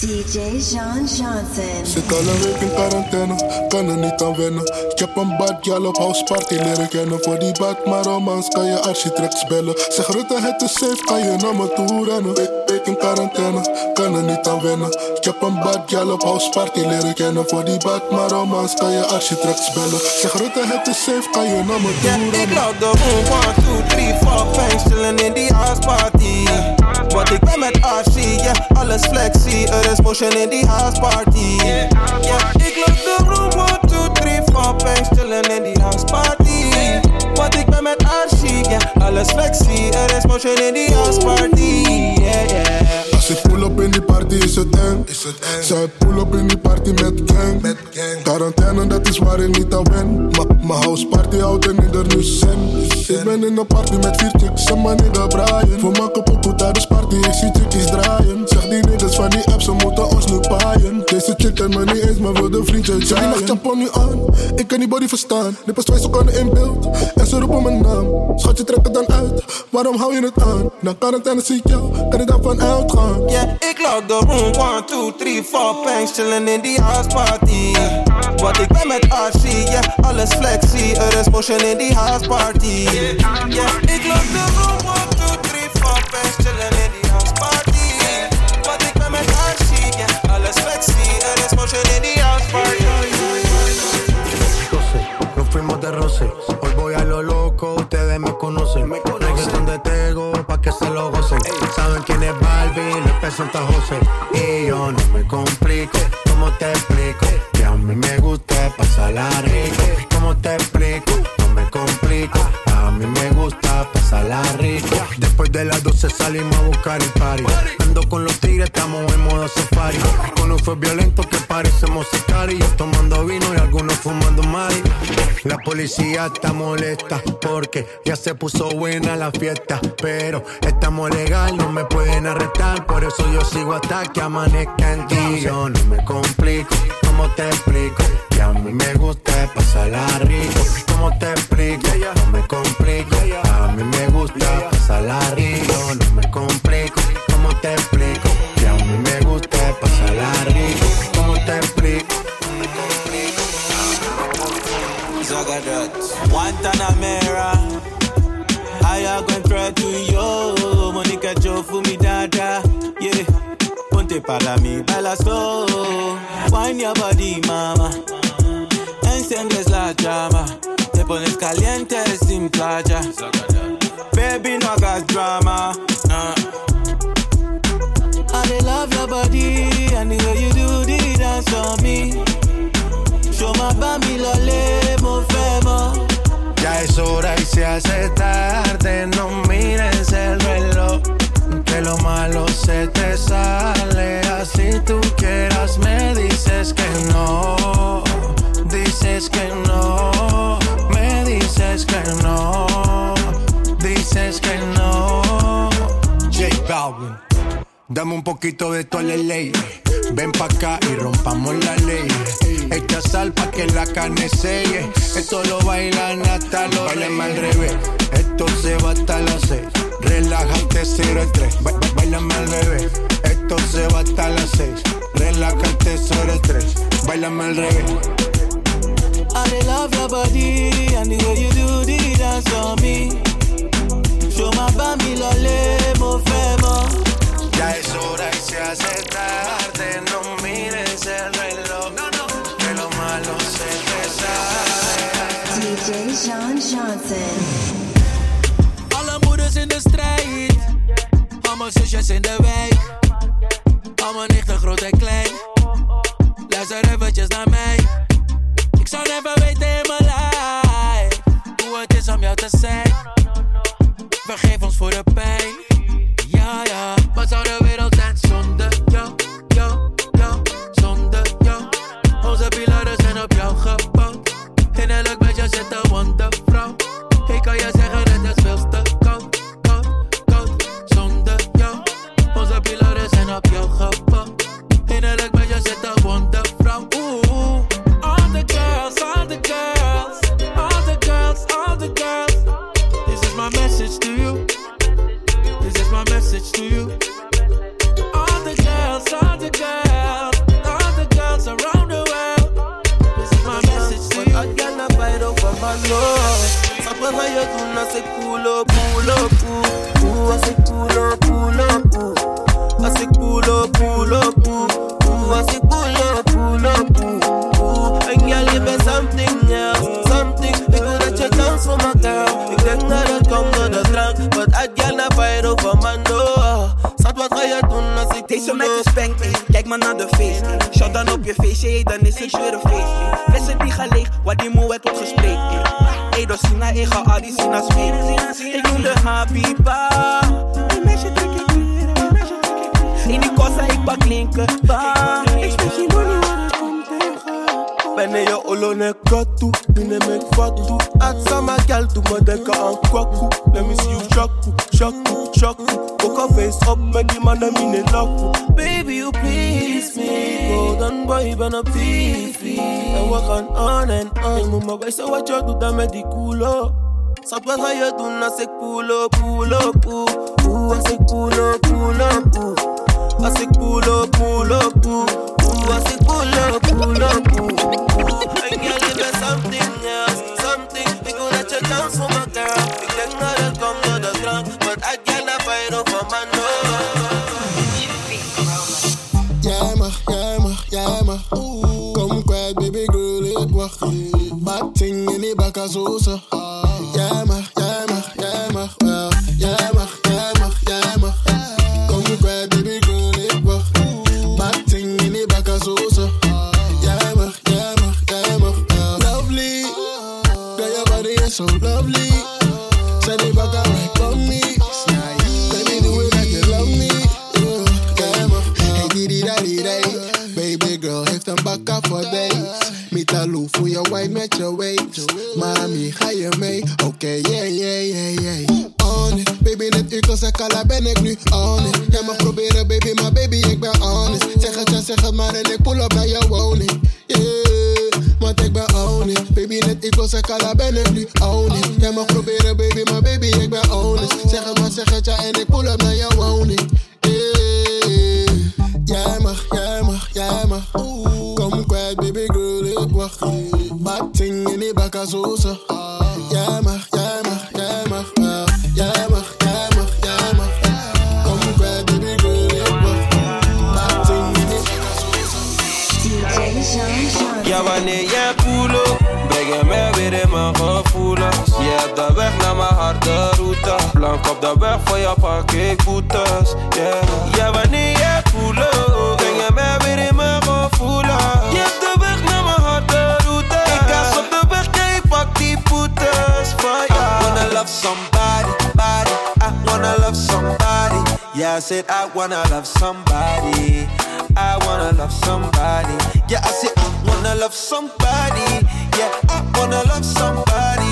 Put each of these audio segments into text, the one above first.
DJ Sean Johnson. Zit al een week in quarantaine, kan er niet aan wennen. Ik heb een bad gal op house party leren kennen. Voor die bad maar romans kan je architects bellen. Zeg Rutte, het is safe, kan je naar me toe rennen. Week, week in quarantaine, kan er niet aan wennen. Ik heb een bad gal op house party leren kennen. Voor die bad maar romans kan je architects bellen. Zeg Rutte, het is safe, kan je naar me toe Yeah, ik rennen. loop de room, 1, 2, 3, 4, 5, chillen in die house party. Want ik ben met RC, yeah, alles flexie, er is motion in die house party. Yeah, ik loop de room, 1, 2, 3, 4, 5, chillen in die house party. Want ik ben met RC, yeah, alles flexie, er is motion in die house party. Yeah, yeah. Ik pull up in die party is het eng. Is het eng. Zij pull up in die party met gang. Met gang. Quarantaine, dat is waar ik niet aan ben. Ma- Mijn house party houdt en ieder nu cent. Ik ben in een party met vier chicks en mijn nigga Brian. Voor maken pokoe tijdens party, ik zie chickies draaien. Zeg die niggas van die apps, ze moeten ons nu paaien. Deze chick ken me niet eens, maar wil de vriendje Zet die nacht Japon nu aan, ik kan die body verstaan. Dit pas twee seconden in beeld, en ze roepen mijn naam. Schat je trek het dan uit, waarom hou je het aan? Na quarantaine zie ik jou, kan ik daarvan uitgaan? Yeah, ik loop de room 1, 2, 3, 4, bangs chillen in die house party. Want ik ben met RC, yeah, alles flexie, er is motion in die house party. Yeah, ik loop de room 1, 2, 3, 4, bangs chillen in die house party. Want ik ben met RC, yeah, alles flexie, er is motion in die house party. 12, nos fuimos de roce. Hoy voy a lo loco, ustedes me conocen. Reggaeton de Tego, que se lo gocen. Saben quién es Barbie, les presenta José. Y yo no me complico, ¿cómo te explico? Que a mí me gusta pasarla rico. ¿Cómo te explico? No me complico. A mí me gusta pasarla rico. Después de las 12 salimos a buscar el party. Ando con los tigres, estamos en modo safari. Con un fue violento que parecemos sicarios. Tomando vino y algunos fumando mari. La policía está molesta porque ya se puso buena la fiesta. Pero estamos legal, no me pueden arrestar. Por eso yo sigo hasta que amanezca en ti. Yo no me complico, ¿cómo te explico? Que a mí me gusta pasarla rico. ¿Cómo te explico? No me complico. A mí me gusta pasarla rico. No me complico. ¿Cómo te explico? Que a mí me gusta pasarla rico. ¿Cómo te explico? Zagadot, Guantanamera. Para mí, baila slow. Wine your body, mama. Enciendes la llama. Te pones caliente sin playa. Baby, no hagas drama. Uh. I love your body and the way you do the dance on me. Show my bami lole, mo fẹ́ mọ̀. Ya es hora y se hace tarde, no mires el reloj. Que lo malo se te sale, así tú quieras me dices que no. Dices que no, me dices que no. Dices que no. J Balvin. Dame un poquito de tu ley. Ven pa' acá y rompamos la ley. Echa sal pa' que la carne selle. Esto lo bailan hasta los Bailan al revés. Esto se va hasta las seis. Relájate, cero el tres. Ba- ba- Bailame al revés. Esto se va hasta las seis. Relájate, cero el tres. Bailame al revés. I love your body and the way you do the dance on me. Show my bami lole, mo fẹ́ mọ̀. Ya es hora y se hace tarde. No mires el reloj. Que lo malo se te sale. DJ Sean Johnson. Allemaal zusjes in de wijk. Allemaal nichten groot en klein. Luister eventjes naar mij. Ik zou never weten in mijn life. Hoe het is om jou te zijn. Vergeef ons voor de pijn. Ja, ja. Wat zou de wereld zijn zonder? Jou, pull up, ooh, ooh. Be something else, something. Ik wil dat je dans voor me girl. Ik denk dat het komt door de drank, but I girl naar fire over man, oh. Zat wat ga je doen als ik Deze met de spank, ey. kijk maar naar de face. ey. Shot dan op je feestje, ey, dan is het weer een feest. ey. Flessen die gaan leeg, wat die moe wordt gespreid. ey. Ey, door Sina, ik ga al die Sina's mee. Ik noem de Habiba. Die meisje trek ik weer, die meisje trek ik weer. In die kossa, ik pak linker. Ik speel geen Ben je olo ne katu, binnen met fatu At sama gal, doe me denken aan kwaku Let me see you shaku, shaku, shaku al face op met die mannen mine laku Baby you please me. Golden boy, ben op TV En we gaan on en on. Je moet me wijzen wat je doet dan met die culo Zat wat ga je doen als ik pull up, pull up, oeh Oeh, als ik pull up, pull up, oeh Pull up, oeh Oeh, en girl, je bent something something wil dat je dans voor me, girl Ik denk dat het komt door de drank Want ik girl naar fire over man, Jij mag, jij mag, jij mag. Kom kwijt, baby girl, ik wacht. Batting in die bakkazozen. Jij mag, route. Blank op de weg voor je pak ik boetes. Yeah. Ja, wanneer pull up, breng je mij weer in mijn gevoelens. Je hebt de weg naar mijn harde route. Ik gas op de weg, ja, ik pak die boetes van jou. I wanna love somebody, body. I wanna love somebody. Yeah, I said I wanna love somebody. I wanna love somebody. Yeah, I said I wanna love somebody. Yeah, I wanna love somebody.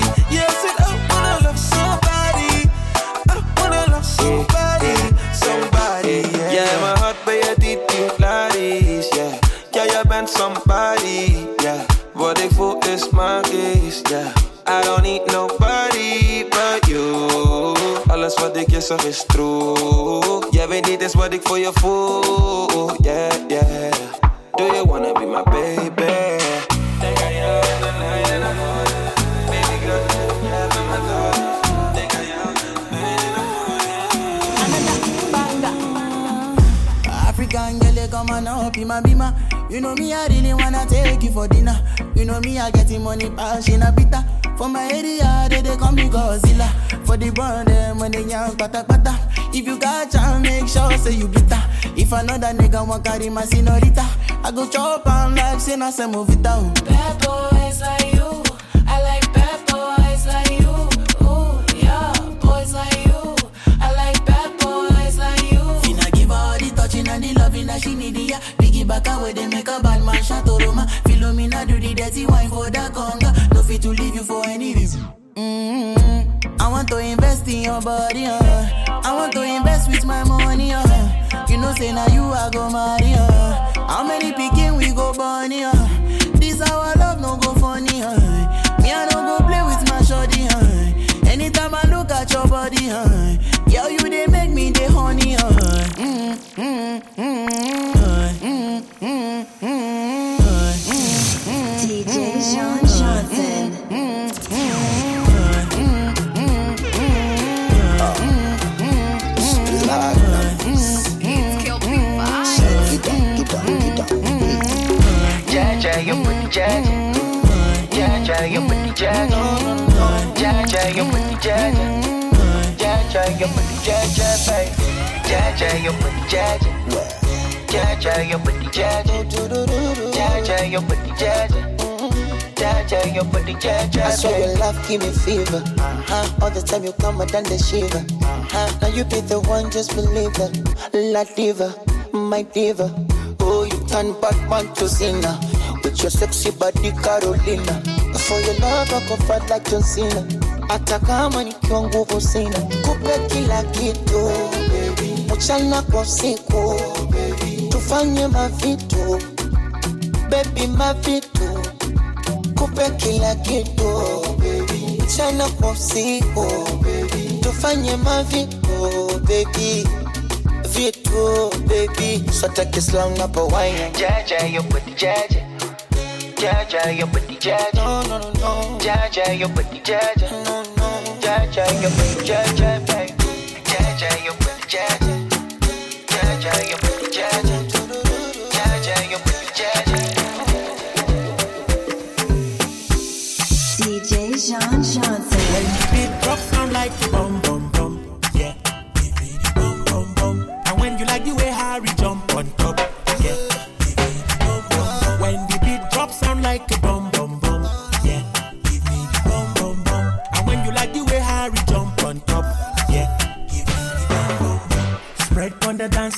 Yeah, yeah mijn hart ben je die tien ladies. Yeah, ja, jij bent somebody. Yeah, wat ik voel is magisch. Yeah, I don't need nobody but you. Alles wat ik je zeg is true. Jij weet niet eens wat ik voor je voel. Yeah, yeah. Do you wanna You know me, I really wanna take you for dinner. You know me, I getting money, pass in a bitter. For my area, they, they call me Godzilla. For the brand, eh, them when they young, pata pata. If you got chance, make sure say you glitter. If another nigga want carry my senorita, I go chop am like say na se movita. oh. Back away, they make a bad man shot Roma. Philomena do the dirty wine for the conga. No fit to leave you for any reason. Mm-hmm. I want to invest in your body, uh. I want to invest with my money, uh. You know, say now you I go marry, uh. How many picking we go bunny, uh. This our love no go funny, uh. Me I no go play with my shorty, uh. Anytime I look at your body, uh. Girl, you they make me the honey, uh. Mm, mm, DJ Jean Jeansen. You pretty pretty JJ. JJ, you you pretty pretty JJ. Jaja, your booty jaja. Jaja, your booty jaja. Jaja, your booty jaja. I saw your love give me fever. Uh-huh. All the time you come, I done the shiver. Uh-huh. Now you be the one, just believe it. La diva, my diva. Oh, you turn Batman to Cena with your sexy body, Carolina. For your love, I go fight like John Cena. Hata kama nikiwa nguvu sina, kupe kila kitu mchana kwa usiku, tufanye mavitu baby, mavitu kupe kila kitu. Mchana kwa usiku, tufanye mavitu baby. Vitu baby, sote kislang na pawaina Jaja, your booty jaja. Jaja, your booty jaja. no no no no. Jaja, your booty jaja. no no. Jaja, your booty jaja, baby. Jaja, your booty jaja. Jaja, your booty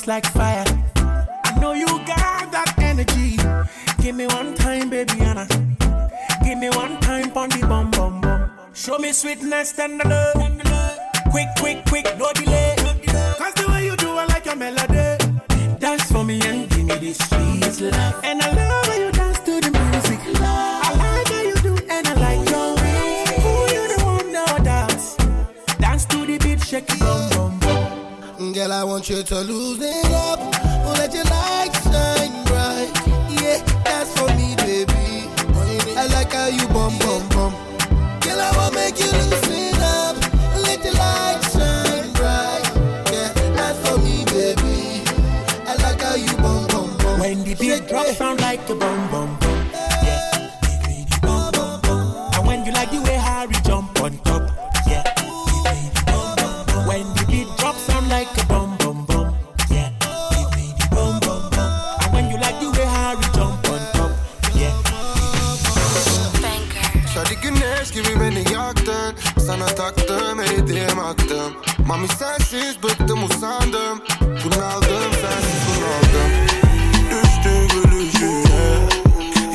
like fire. I know you got that energy. Give me one time, baby Anna. Give me one time on the bum bum bum. Show me sweetness and love. Sensiz bıktım usandım. Bunaldım sensiz bunaldım. Düştü gülüşüne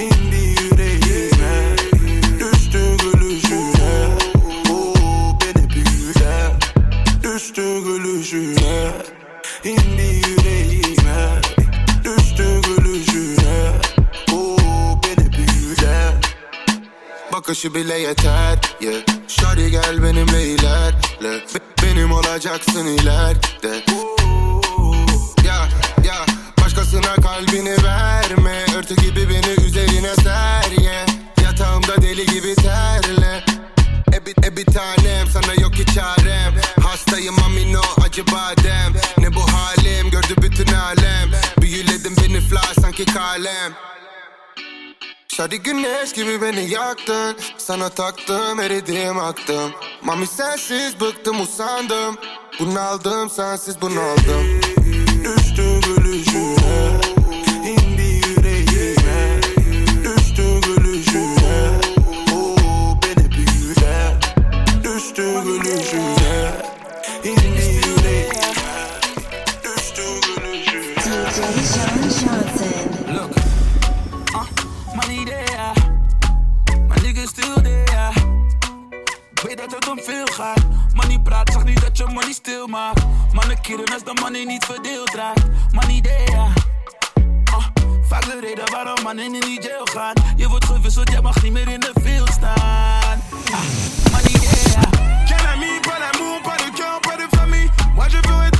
indi yüreğime. Düştü gülüşüne Oo beni büyüle. Düştü gülüşüne indi yüreğime. Düştü gülüşüne Oo beni büyüle. Bakışı bile yeter yeah. Şari gel benimle ilerle olacaksın ileride. Ya ya Başkasına kalbini verme. Örtü gibi beni üzerine ser yeah. Yatağımda deli gibi terle. E bir, e bir tanem sana yok ki çarem. Hastayım amino acı badem. Ne bu halim? Gördü bütün alem. Büyüledim beni fly sanki kalem Şadi güneş gibi beni yaktın Sana taktım eridim aktım. Mami sensiz bıktım usandım. Bunaldım sensiz bunaldım Düştü gülüşüne indi yüreğime. Düştü gülüşüne Oo beni büyüle. Düştü gülüşüne indi yüreğime. Düştü gülüşüne DJ Sean Johnson. Look, dat het om veel gaat. Money praat, zeg niet dat je money stil maakt. Mannen als de money niet verdeeld raakt. Money there. Uh, vaak de reden waarom mannen in die jail gaan. Je wordt gewisseld, jij mag niet meer in de field staan. Ah, money. Quel ami, pas l'amour, pas de cœur, pas de famille. Moi je la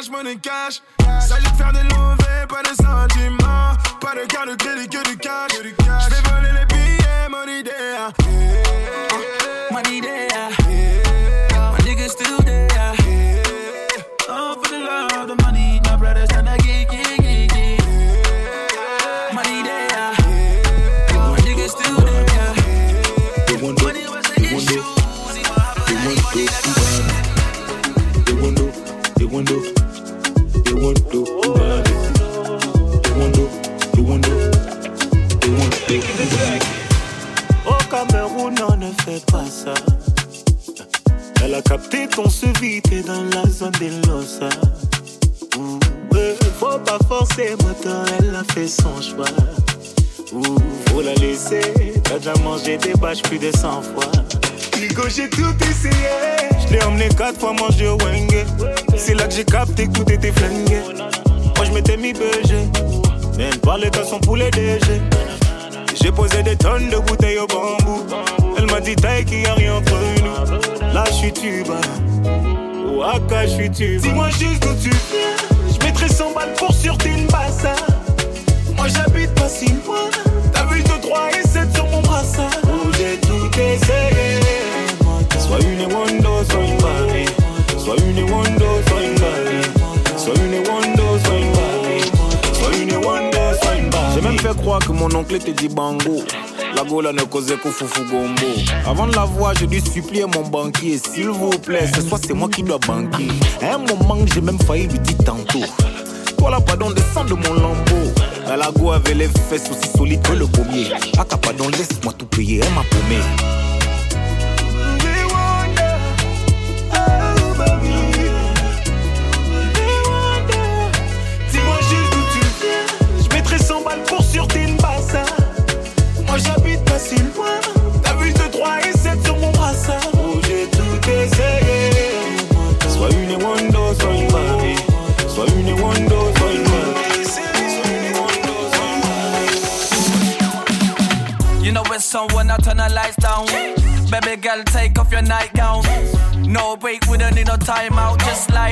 cash, money cash. S'agit de faire des louvés, pas de sentiments. Pas de carte de crédit, que du cash. J'vais voler les billets, mon idée. Hein. Eh, eh, eh. Mon idée. Hein. Au Cameroun, on ne fait pas ça. Elle a capté se vit, t'es dans la zone des Losa. Ouh, ouais, Faut pas forcer, moteur, elle a fait son choix. Ouh, faut la laisser, t'as déjà mangé des bâches plus de 100 fois. Nico, j'ai tout essayé. Je l'ai emmené quatre fois manger au Wenge. C'est là que j'ai capté que tout était flingué. Moi, je m'étais mis BG. Mais elle parlait qu'à son poulet DG. J'ai posé des tonnes de bouteilles au bambou. Elle m'a dit taille qu'il y a rien entre nous. Là, je suis tuba. Waka, je suis tuba. Dis-moi juste d'où tu viens. Je mettrai 100 balles pour sur une bassa. Moi, j'habite pas si loin. T'as vu de 3 et 7 sur mon brassard. Où j'ai tout essayé. Soit une Wando, soit une Barbie. Soit une Wando, soit fait croire que mon oncle était dit bango. La gola ne causait qu'au foufou gombo. Avant de la voir, j'ai dû supplier mon banquier. S'il vous plaît, ce soir c'est moi qui dois banquer. À un moment, j'ai même failli lui dire tantôt. Toi là, pardon, descends de mon lambeau. La go avait les fesses aussi solides que le pommier. Ah, t'as pardon, laisse-moi tout payer, elle m'a paumé.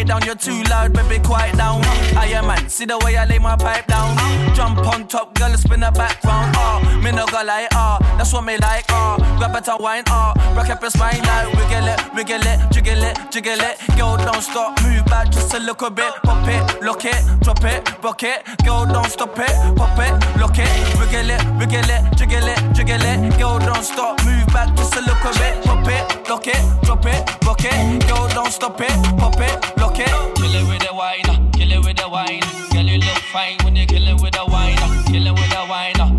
Down, you're too loud, baby, quiet down. I am man, see the way I lay my pipe down. Jump on top, girl, spin the background. Ah, me no go like ah, that's what me like ah. Grab it and wine ah, rock up your spine like wiggle it, wiggle it, jiggle it, jiggle it. Girl, don't stop, move back just a little bit. Pop it, lock it, drop it, rock it. Girl, don't stop it, pop it, lock it, wiggle it, wiggle it, jiggle it, jiggle it. Girl, don't stop, move back just a little bit. Pop it, lock it, drop it, rock it. Girl, don't stop it, pop it, lock it. Kill it with the wine, kill it with the wine. Girl, you look fine when you kill it with the wine. Kill it with the wine,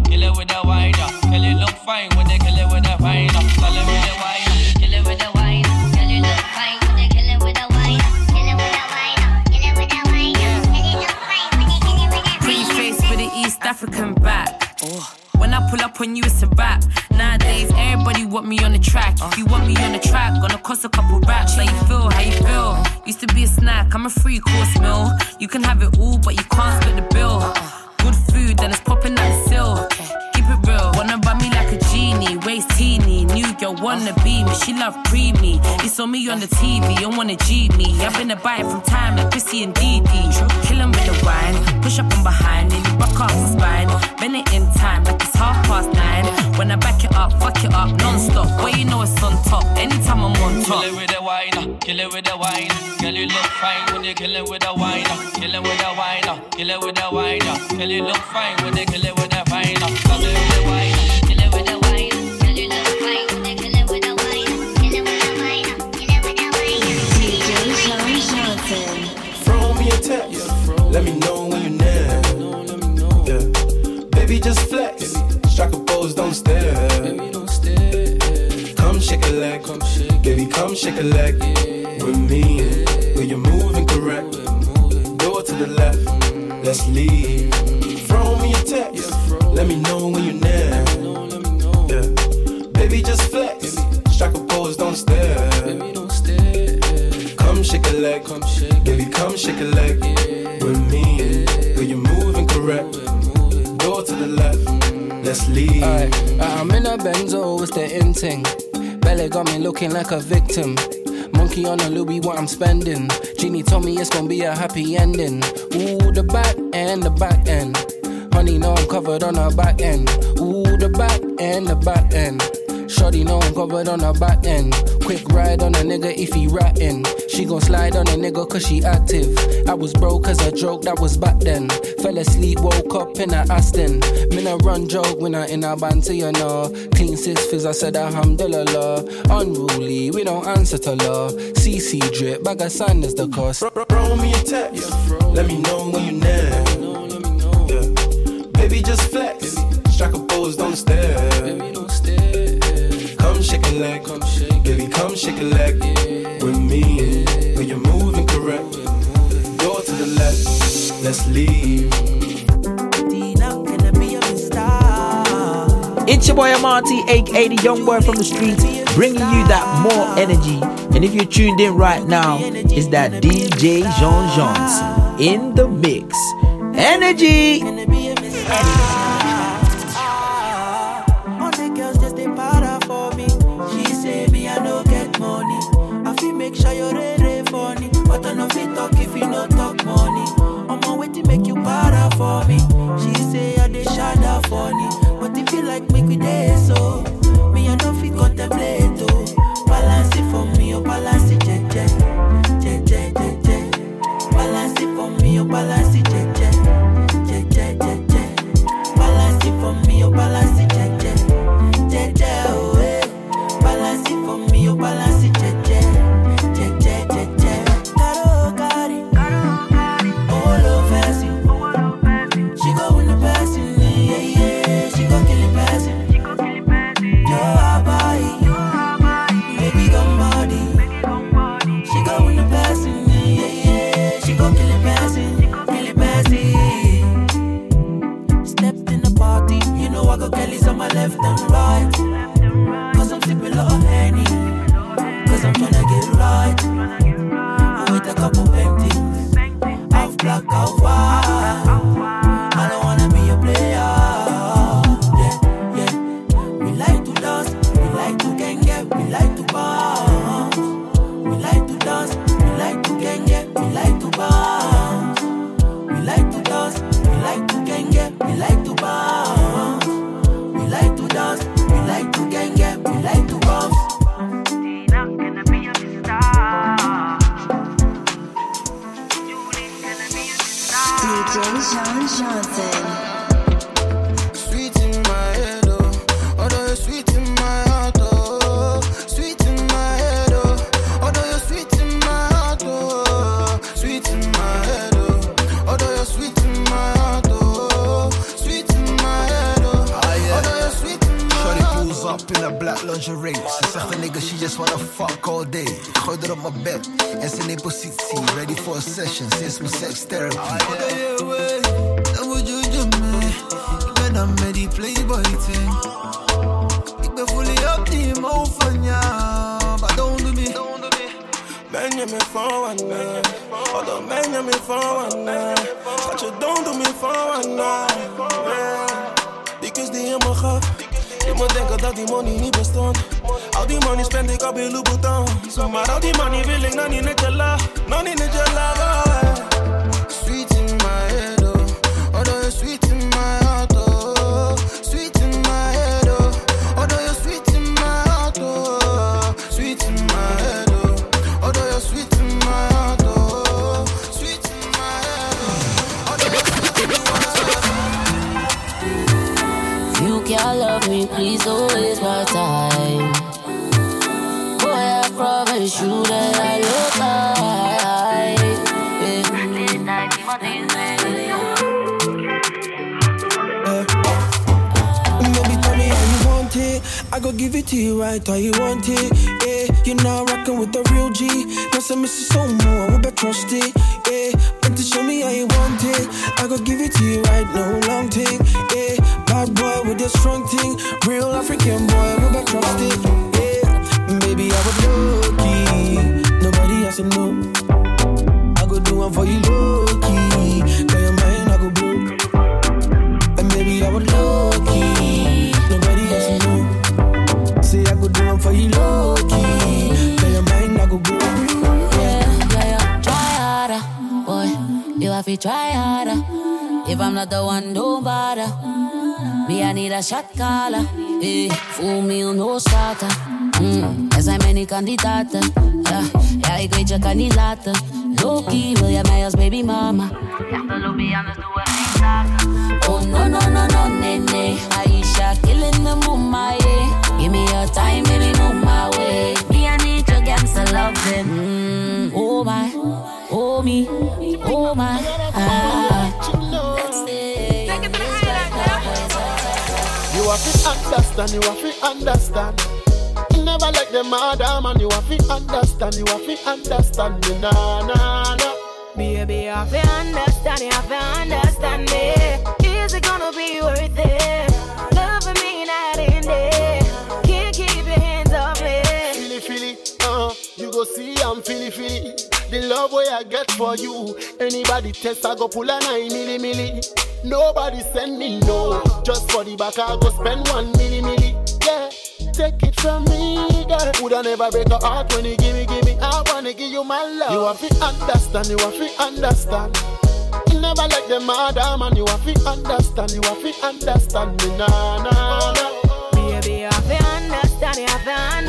fine when you kill it with the wine. Kill it with the wine, kill it with the wine. Girl, you look fine when you kill it with the wine. Kill it with the wine, kill it with the wine. Girl, you look fine when you kill it with the wine. Pretty face with the East African back. Oh. When I pull up on you, it's a rap. Nowadays, everybody want me on the track. If you want me on the track, gonna cost a couple raps. How you feel? How you feel? Used to be a snack, I'm a free course meal. You can have it all, but you can't split the bill. Good food, then it's popping at the Wanna be me, she love preemie. You saw me on the TV, and wanna G me. I've been a buy from time like Chrissy and Dee Dee. Kill 'em with the wine, push up from behind, and you buck off the spine. Bend it in time like it's half past nine. When I back it up, fuck it up non-stop. Well, you know it's on top. Anytime I'm on top. Kill it with the wine, kill it with the wine. Girl, you look fine when you kill it with the wine. Kill it with the wine, kill it with the wine. Girl, you look fine when you kill it with Let me know when you're near. Yeah. Baby, just flex. Strike a pose, don't stare. Come shake a leg. Baby, come shake a leg. With me. When you're moving correct. Do it to the left. Let's leave. Throw me a text. Let me know when you're near. Yeah. Baby, just flex. Strike a pose, don't stare. Come shake a leg. Come shake a leg. With me. When you're moving correct. Do it to the left. Let's leave. Aye, I'm in a Benzo, it's the in thing. Belly got me looking like a victim. Monkey on a Louis, what I'm spending. Genie told me it's gonna be a happy ending. Ooh, the back end, the back end. Honey, know I'm covered on her back end. Ooh, the back end, the back end. Shorty know I'm covered on her back end. Quick ride on a nigga if he ratting. She gon' slide on a nigga cause she active. I was broke as a joke, that was back then. Fell asleep, woke up in a Aston. Me a run joke when I in a banter, you know. Clean six fizz, I said alhamdulillah. Unruly, we don't answer to law. CC drip, bag of sand is the cost. Roll me a text. Let me know when you next. Yeah. Baby, just flex. Strike a pose, don't stare. Come shake a leg. Baby, come shake a leg. Let's leave. It's your boy Amartey, aka the young boy from the streets, bringing you that more energy. And if you're tuned in right now, it's that DJ Jean Jeans in the mix. Energy! All for me. She say I dey shada funny. But if you like make we day je me voor wanneer? Schat, je don't do me voor wanneer? Yeah. Die kus die me gaf. Je moet denken dat die money niet bestond. Al die money spend ik op in Louboutin. Maar al die money wil ik nog niet net je laag. Nog niet net je laag. I go give it to you right how you want it. Yeah, you're now rocking with the real G. Now some miss so more, I better trust it. Yeah, but to show me how you want it. I go give it to you right, no long thing. Yeah, bad boy with a strong thing. Real African boy, we better trust it. Yeah, baby, I would look Nobody else to know. I go do one for you low Try harder. If I'm not the one, don't bother. Me, I need a shot caller. Eh, full meal, no starter. Mm, er zijn many kandidaten. Ja, ja, ik weet je kan niet laten. Loki, wil jij mij als baby mama? Oh no, no, no, no, nee. Aisha, killing the mama, yeah. Give me your time, baby, move my way. Me, I need your gangster loving. Mm, oh my, oh me, oh my. Ah. You have to understand, you have to understand. You never like the mother man, you have to understand, you have to understand me, nah, nah, nah. Baby, you have to understand, you have to understand me. Is it gonna be worth it? Loving me night and day. Can't keep your hands off me. Feely, feely, uh, you go see I'm feely, feely. The love way I get for you. Anybody test, I go pull a nine milli, milli. Nobody send me no. Just for the back, I go spend one milli, milli. Yeah. Take it from me, girl. Woulda never break a heart when you give me, give me. I wanna give you my love. You have to understand, you have to understand. You never like the mother ah, man, you have to understand, you have to understand me, nah, nah, nah. Baby, you have to understand, you have to understand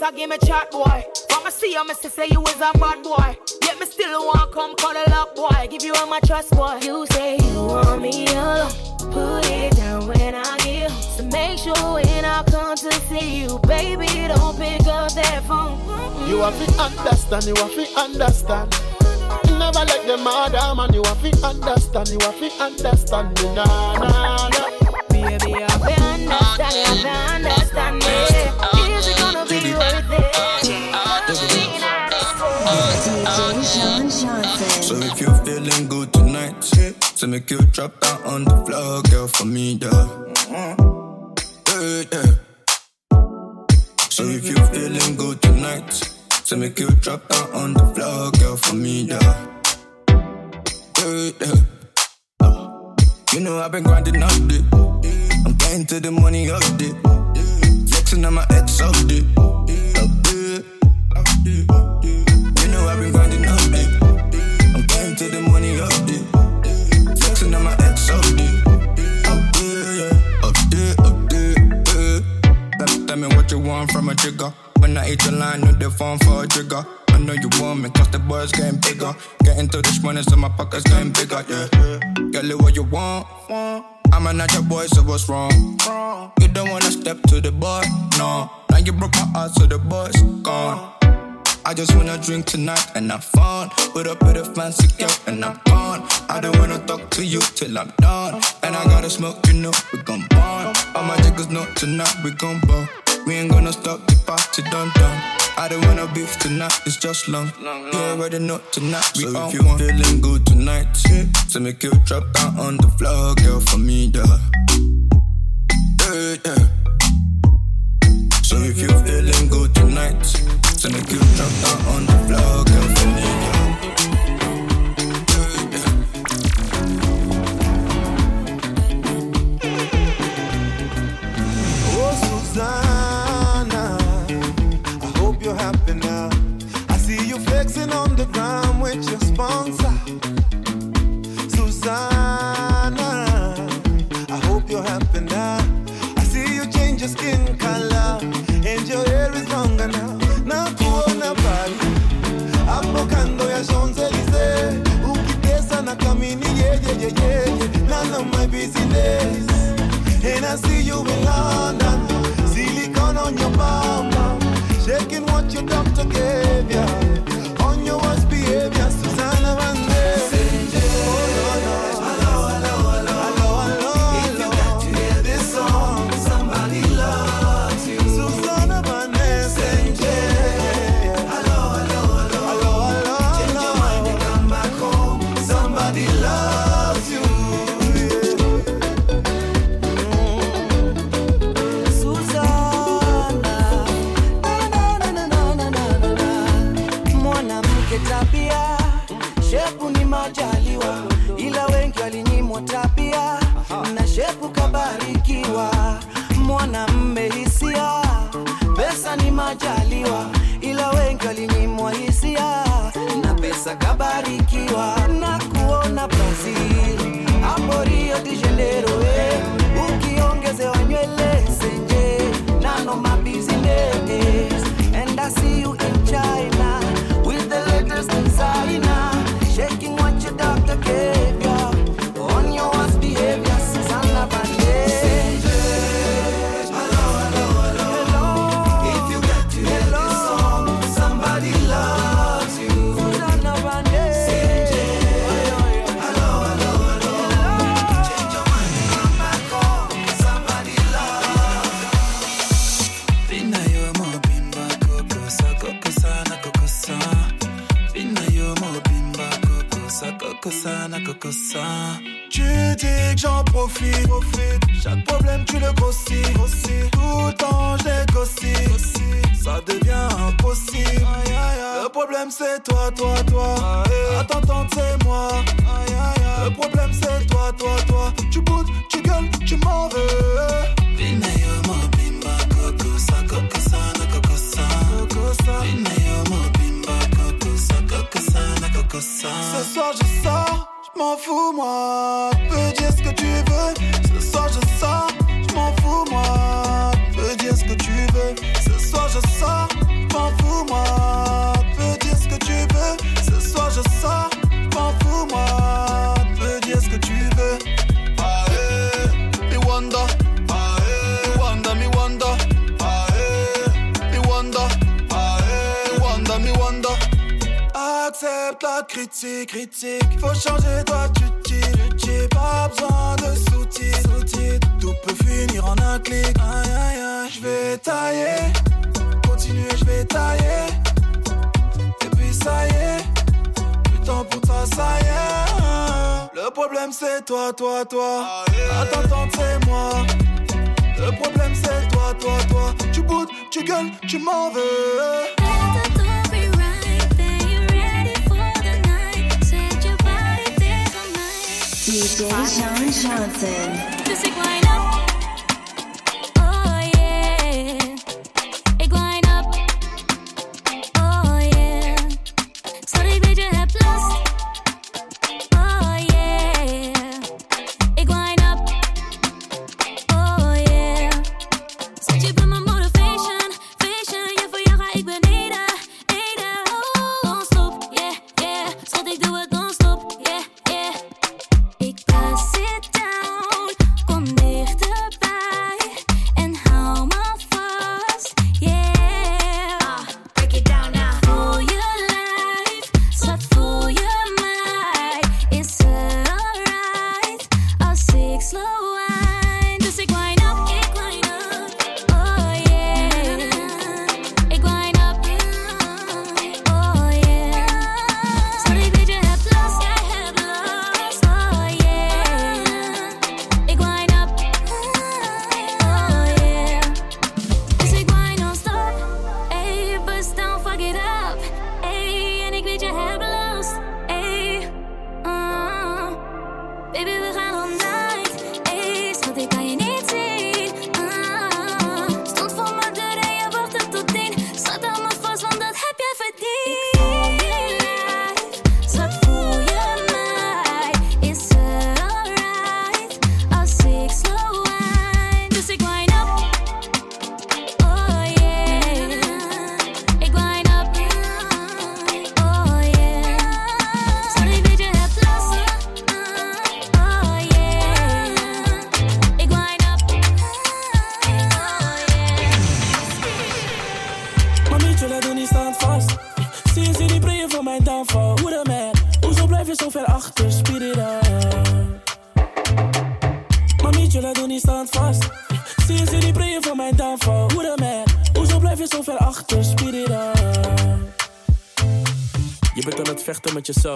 you're not just a give me chat boy. From a see you, me say you is a bad boy. Yet me still want come cuddle up boy. Give you all my trust boy. You say you want me alone. Put it down when I give. So make sure when I come to see you, baby, don't pick up that phone. You have to understand, you have to understand. You never like the mother man, you have to understand, you have to understand me, nah, nah, nah. Baby, you have to understand, you have to understand so make you drop down on the floor, girl, for me, yeah. Yeah, yeah. So if you're feeling good tonight, so make you drop down on the floor, girl, for me, yeah. Yeah, yeah. You know I've been grinding all day. I'm getting to the money all day. Flexing on my ex all day. All day. You jigger. When I hit the line, with the phone for a trigger. I know you want me, cause the boys getting bigger. Getting to this money, so my pockets getting bigger, yeah. Girl, what you want. I'm a natural boy, so what's wrong? You don't wanna step to the bar, no. Now you broke my heart, so the boy's gone. I just wanna drink tonight and have fun. With a fancy girl and I'm gone. I don't wanna talk to you till I'm done. And I gotta smoke, you know, we gon' bond. All my niggas know tonight we gon' ball. We ain't gonna stop the party done done. I don't wanna beef tonight, it's just long. You already know tonight we so if you feeling good tonight, so make you drop down on the floor, girl, for me, duh. Yeah, yeah. So if you feeling good tonight, so make you drop down on the floor, girl, for me, yeah. Oh, Suzanna, with your sponsor. Suzanna, I hope you're happy now. I see you change your skin color and your hair is longer now. Yeah, yeah, yeah, yeah. None of my business. And I see you in London, on your shaking what your doctor gave. Problème c'est toi, toi, toi. Attends, attends, c'est moi. Aïe, aïe, aïe. Le problème c'est toi, toi, toi. Tu boudes, tu gueules, tu m'en veux. Ce soir je sors, je m'en fous moi. Peux dire ce que tu veux. Ce soir je sors, je m'en fous moi. Peux dire ce que tu veux. Ce soir je sors, je m'en fous moi. Je sors, m'en fous moi. Peux dire ce que tu veux. Ah, eh, me wonder. Ah, eh, me wonder, me wonder. Ah, eh, me wonder. Accepte la critique, critique. Faut changer, toi tu dis, tu. Pas besoin de sous-titres, sous-titres. Tout peut finir en un clic. Aïe aïe aïe, je vais tailler. Continuer, je vais tailler. Et puis ça y est. Pour toi, ça y est. Le problème c'est toi, toi, toi. Attends, attends, c'est moi. Le problème c'est toi, toi, toi. Tu boudes, tu gueules, tu m'en veux. DJ Sean Johnson.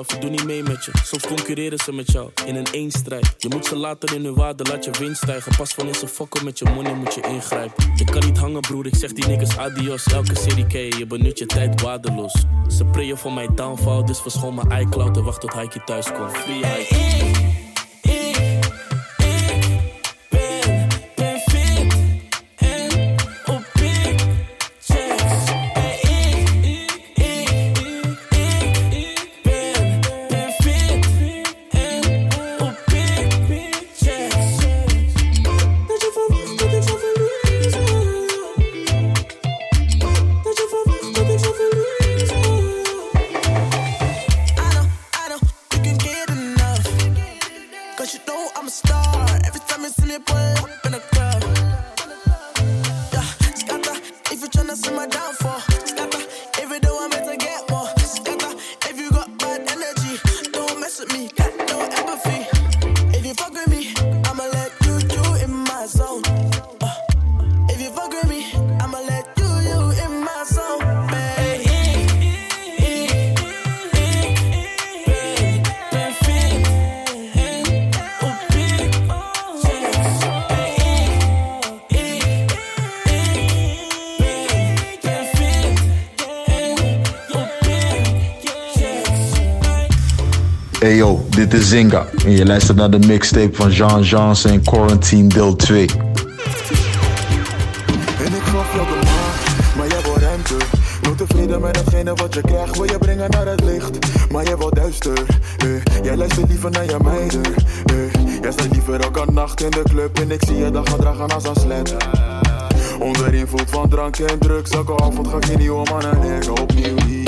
Ik doe niet mee met je. Soms concurreren ze met jou in een eenstrijd. Je moet ze laten in hun waarde, laat je winst stijgen. Pas wanneer ze fokken met je money, moet je ingrijpen. Je kan niet hangen, broer, ik zeg die niggas adios. Elke serie ken je, benut je tijd waardeloos. Ze prayen voor mijn downfall, dus verschoon mijn iCloud en wacht tot Heikje thuis komt. Free. En je luistert naar de mixtape van Jean Jans en Quarantine deel 2. En ik maar jij ruimte. Nooit tevreden met datgene wat je krijgt, wil je brengen naar het licht. Maar jij wil duister, eh. jij luistert liever naar je meiden. Eh. Jij staat liever elke nacht in de club en ik zie je dag gedragen als een slet. Onderin voelt van drank en drugs, elke avond ga ik in die man en ik opnieuw hier.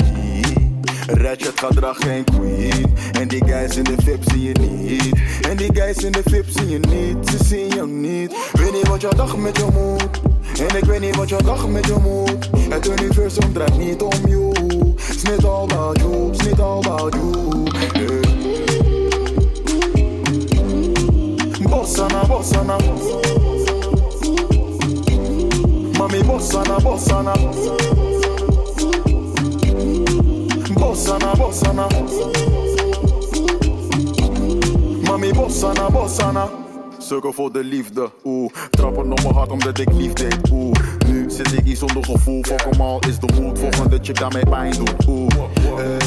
Ratchet gedrag geen queen. En die guys in de VIP zie je niet. En die guys in de VIP zie je niet. Ze zien jou niet. Weet niet wat jouw dag met je moet En ik weet niet wat jouw dag met je moet Het universum draait niet om you. It's not all about you. It's not all about you. Yeah. Bossana, bossana. Mami, bossana, bossana Bossana, bossana. Mami, bossana, bossana. Sukkel voor de liefde, oeh. Trappen op mijn hart omdat ik lief deed, oeh. Nu zit ik hier zonder gevoel, fuck al is de moed. Volgende chick daarmee pijn doet, oeh. Eh,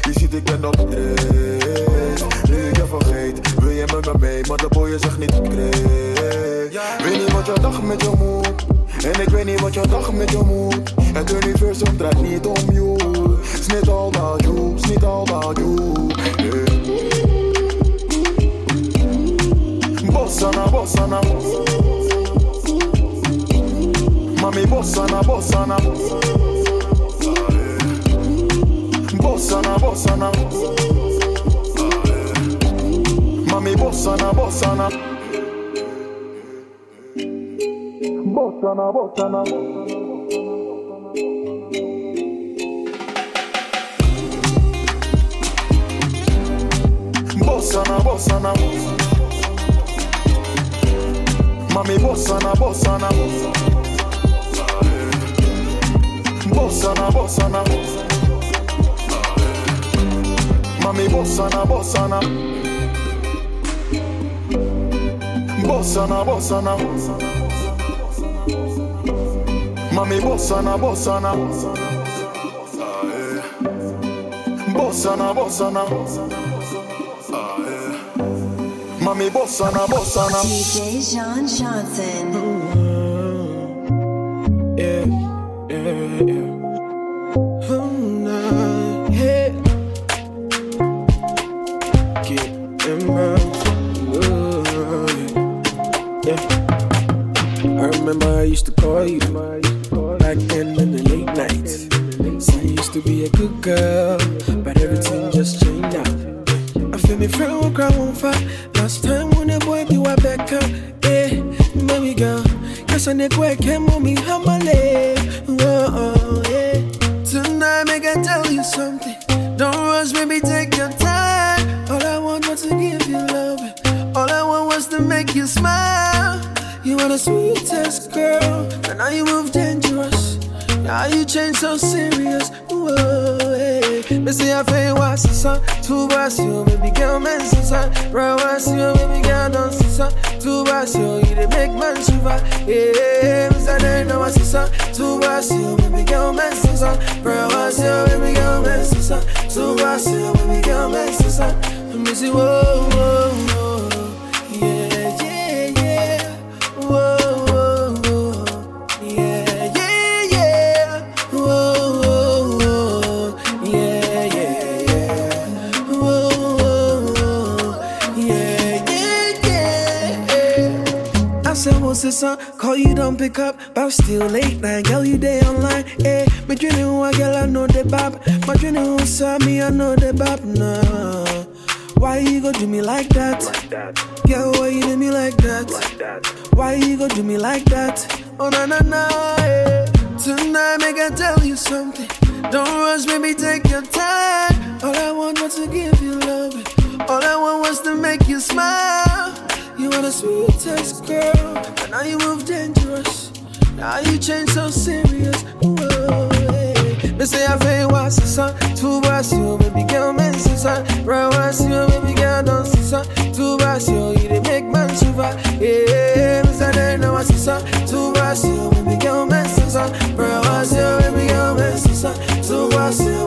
je ziet ik ben dat dreef. Nu ik je vergeet, wil je met me mee, maar de boy zegt niet kreeg. Weet niet wat jouw dag met je moet. En ik weet niet wat jouw dag met je moet. Het universum draait niet om you. It's not all about you, it's not all about you. Yeah. Bossana, bossana. Mami, bossana, bossana. Bossana, bossana. Mami, bossana, bossana. Bosana, bosana. Bosana, bosana. Mami, bosana, bosana. Bosana, bosana. Mami, bosana, bosana. Bosana, bosana. Mami, bosana, bosana. Bosana, bosana. Mami, bosana, bosana. DJ Jean Jeansen. You are the sweetest girl, and now you move dangerous. Now you change so serious. Whoa. Me say I feel what's the sun. Two bars you, baby girl, man, son. Right, what's you, baby girl, don't son. Two bars you, you they make man shiver. Yeah, me say they know what's the sun. Two bars you, baby girl, man, son. Right, what's you, baby girl, man, son. Two bars you, baby girl, man, son. Me say whoa, whoa, whoa. Song? Call you, don't pick up. But still late night, girl, you day online. Eh, me dreaming who I girl, I know the bop. My dreaming who saw me, I know the bop. Nah. Why you go do me like that? Girl, why you do me like that? Why you go do me like that? Oh na na na, eh. Tonight, make I tell you something. Don't rush, baby, take your time. The sweetest girl, and now you move dangerous. Now you change so serious. Me say I feel what's the sun. Two bars you, baby girl, man, see son. Right, what's you, baby girl, don't see son. Two bars you, you dey make man shiver. Yeah, me say they know what's the sun. Two bars you, baby girl, man, see son. Right, what's you, baby girl, man, see son. Two bars you,